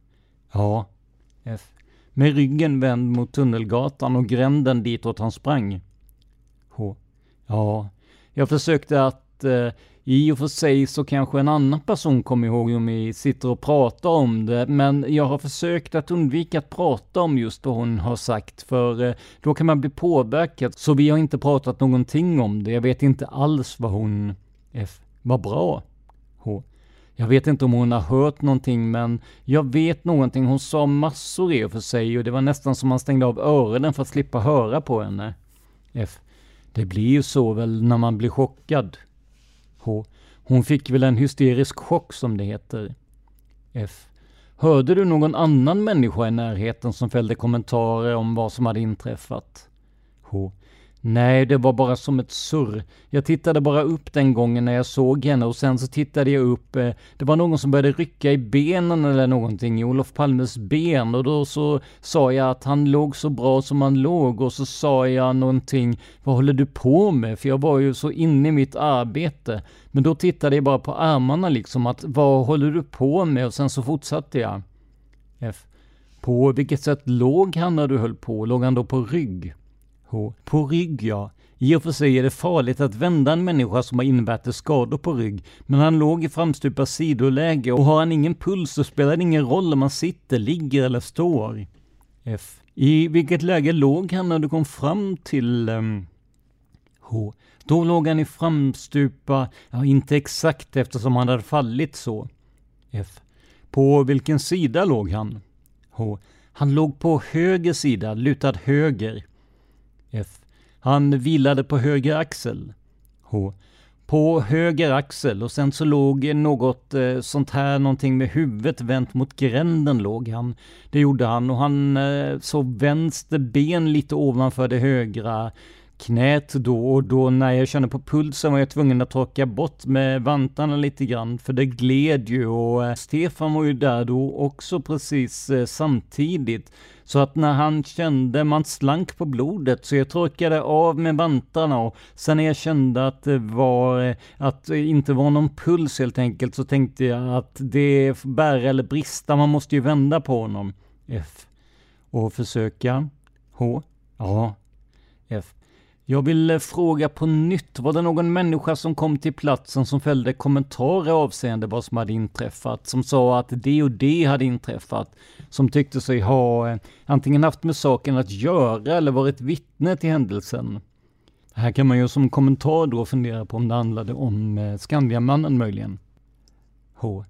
Ja. F. Med ryggen vänd mot Tunnelgatan och gränden ditåt han sprang. H. Ja. Jag försökte att eh, i och för sig så kanske en annan person kommer ihåg om vi sitter och pratar om det, men jag har försökt att undvika att prata om just vad hon har sagt, för eh, då kan man bli påverkad. Så vi har inte pratat någonting om det. Jag vet inte alls vad hon F. Vad bra. H. Jag vet inte om hon har hört någonting, men jag vet någonting. Hon sa massor i och för sig och det var nästan som man stängde av öronen för att slippa höra på henne. F. Det blir ju så väl när man blir chockad. H. Hon fick väl en hysterisk chock som det heter. F. Hörde du någon annan människa i närheten som fällde kommentarer om vad som hade inträffat? H. Nej, det var bara som ett surr. Jag tittade bara upp den gången när jag såg henne och sen så tittade jag upp. Eh, det var någon som började rycka i benen eller någonting, i Olof Palmes ben och då så sa jag att han låg så bra som han låg och så sa jag någonting, vad håller du på med? För jag var ju så inne i mitt arbete. Men då tittade jag bara på armarna liksom, att vad håller du på med? Och sen så fortsatte jag. F. På vilket sätt låg han när du höll på? Låg han då på rygg? H. På rygg, ja. I och för sig är det farligt att vända en människa som har invärtes skador på rygg, men han låg i framstupa sidoläge och har han ingen puls så spelar det ingen roll om han sitter, ligger eller står. F. I vilket läge låg han när du kom fram till... Um... H. Då låg han i framstupa, ja inte exakt eftersom han hade fallit så. F. På vilken sida låg han? H. Han låg på höger sida, lutad höger. F. Han vilade på höger axel. H. På höger axel och sen så låg något eh, sånt här, någonting med huvudet vänt mot gränden låg han. Det gjorde han och han eh, såg vänster ben lite ovanför det högra knät då och då när jag kände på pulsen var jag tvungen att torka bort med vantarna lite grann för det gled ju och eh, Stefan var ju där då också precis eh, samtidigt. Så att när han kände, man slank på blodet, så jag torkade av med vantarna och sen när jag kände att det var, att det inte var någon puls helt enkelt, så tänkte jag att det är bära eller brista, man måste ju vända på honom. F. Och försöka. H. Ja. F. Jag vill eh, fråga på nytt, var det någon människa som kom till platsen som fällde kommentarer avseende vad som hade inträffat, som sa att det och det hade inträffat, som tyckte sig ha eh, antingen haft med saken att göra eller varit vittne till händelsen? Här kan man ju som kommentar då fundera på om det handlade om eh, Skandiamannen möjligen. H.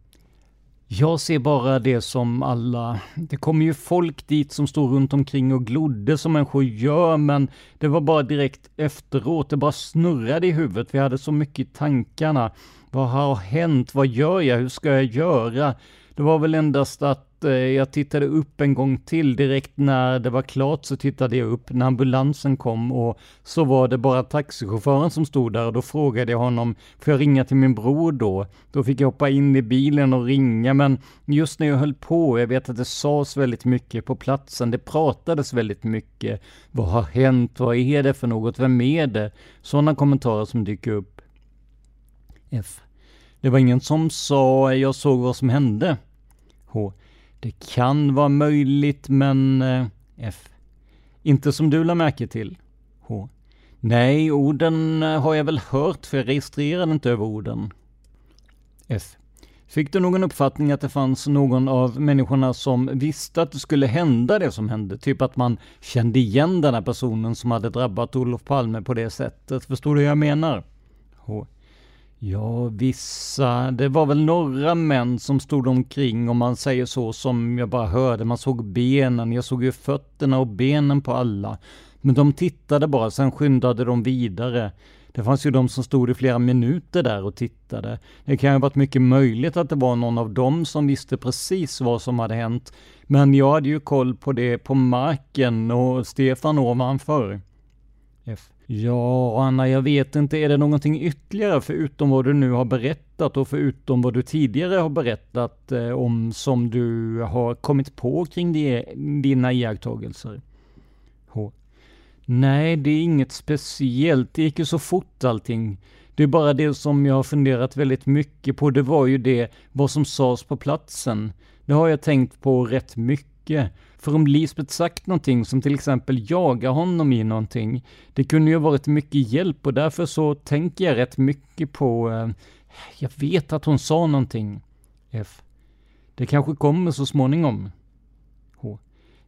Jag ser bara det som alla, det kommer ju folk dit som står runt omkring och glodde som människor gör, men det var bara direkt efteråt, det bara snurrade i huvudet, vi hade så mycket i tankarna. Vad har hänt? Vad gör jag? Hur ska jag göra? Det var väl endast att Eh, jag tittade upp en gång till direkt när det var klart så tittade jag upp när ambulansen kom och så var det bara taxichauffören som stod där och då frågade jag honom, får jag ringa till min bror då? Då fick jag hoppa in i bilen och ringa men just när jag höll på, jag vet att det sades väldigt mycket på platsen, det pratades väldigt mycket. Vad har hänt? Vad är det för något? Vem är det? Sådana kommentarer som dyker upp. F. Det var ingen som sa jag såg vad som hände. H. Det kan vara möjligt, men... Eh, F. Inte som du lade märke till. H. Nej, orden eh, har jag väl hört, för jag registrerade inte över orden. F. Fick du någon uppfattning att det fanns någon av människorna som visste att det skulle hända det som hände? Typ att man kände igen den här personen som hade drabbat Olof Palme på det sättet. Förstår du hur jag menar? H. Ja, vissa. Det var väl några män som stod omkring om man säger så som jag bara hörde. Man såg benen, jag såg ju fötterna och benen på alla. Men de tittade bara, sen skyndade de vidare. Det fanns ju de som stod i flera minuter där och tittade. Det kan ju ha varit mycket möjligt att det var någon av dem som visste precis vad som hade hänt. Men jag hade ju koll på det på marken och Stefan ovanför. F. Ja, Anna, jag vet inte. Är det någonting ytterligare förutom vad du nu har berättat och förutom vad du tidigare har berättat eh, om som du har kommit på kring det, dina iakttagelser? H. Nej, det är inget speciellt. Det gick ju så fort allting. Det är bara det som jag har funderat väldigt mycket på. Det var ju det, vad som sades på platsen. Det har jag tänkt på rätt mycket. För om Lisbeth sagt någonting som till exempel jagar honom i någonting, det kunde ju varit mycket hjälp och därför så tänker jag rätt mycket på, eh, jag vet att hon sa någonting. F. Det kanske kommer så småningom. H.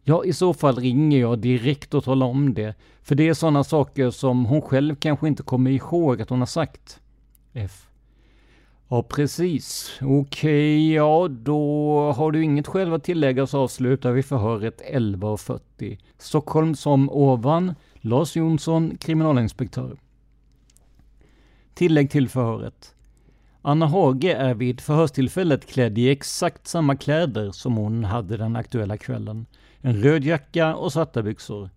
Ja, i så fall ringer jag direkt och talar om det. För det är sådana saker som hon själv kanske inte kommer ihåg att hon har sagt. F. Ja, precis. Okej, okay, ja då har du inget själv att tillägga så avslutar vi förhöret 11.40. Stockholm som ovan, Lars Jonsson, kriminalinspektör. Tillägg till förhöret. Anna Hage är vid förhörstillfället klädd i exakt samma kläder som hon hade den aktuella kvällen. En röd jacka och svarta byxor.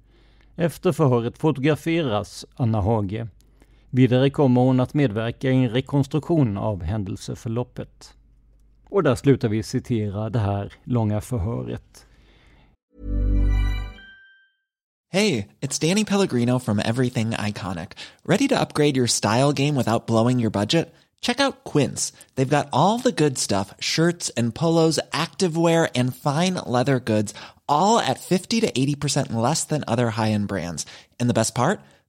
Efter förhöret fotograferas Anna Hage. Vidare kommer hon att medverka i en rekonstruktion av händelseförloppet. Och där slutar vi citera det här långa förhöret. Hey, it's Danny Pellegrino from Everything Iconic. Ready to upgrade your style game without blowing your budget? Check out Quince. They've got all the good stuff, shirts and polos, activewear and fine leather goods, all at 50 to 80% less than other high-end brands. And the best part?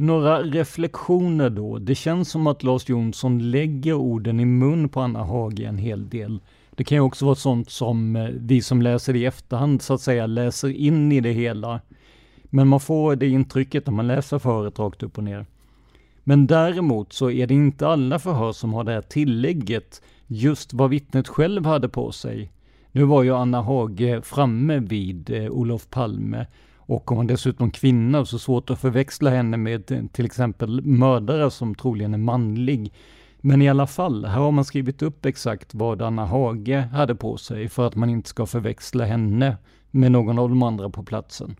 Några reflektioner då. Det känns som att Lars Jonsson lägger orden i mun på Anna Hage en hel del. Det kan ju också vara sånt som eh, vi som läser i efterhand så att säga läser in i det hela. Men man får det intrycket när man läser förhöret rakt upp och ner. Men däremot så är det inte alla förhör som har det här tillägget, just vad vittnet själv hade på sig. Nu var ju Anna Hage framme vid eh, Olof Palme och om hon dessutom kvinna så svårt att förväxla henne med till exempel mördare som troligen är manlig. Men i alla fall, här har man skrivit upp exakt vad Anna Hage hade på sig för att man inte ska förväxla henne med någon av de andra på platsen.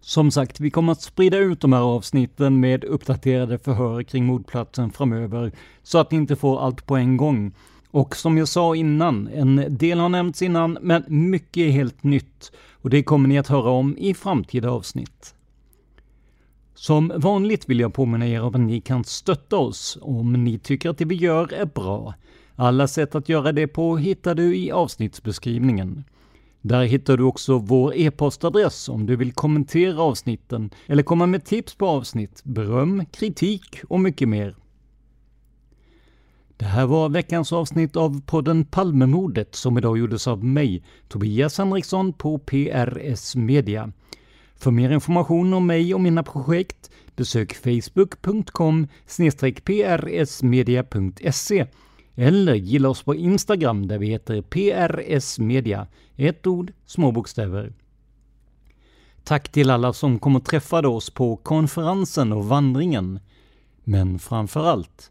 Som sagt, vi kommer att sprida ut de här avsnitten med uppdaterade förhör kring mordplatsen framöver, så att ni inte får allt på en gång. Och som jag sa innan, en del har nämnts innan, men mycket är helt nytt. Och det kommer ni att höra om i framtida avsnitt. Som vanligt vill jag påminna er om att ni kan stötta oss om ni tycker att det vi gör är bra. Alla sätt att göra det på hittar du i avsnittsbeskrivningen. Där hittar du också vår e-postadress om du vill kommentera avsnitten eller komma med tips på avsnitt, beröm, kritik och mycket mer. Det här var veckans avsnitt av podden Palmemordet som idag gjordes av mig, Tobias Henriksson på PRS Media. För mer information om mig och mina projekt besök facebook.com prsmedia.se eller gilla oss på Instagram där vi heter PRS Media. Ett ord, små bokstäver. Tack till alla som kom och träffade oss på konferensen och vandringen. Men framför allt,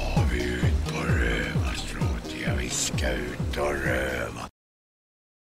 out or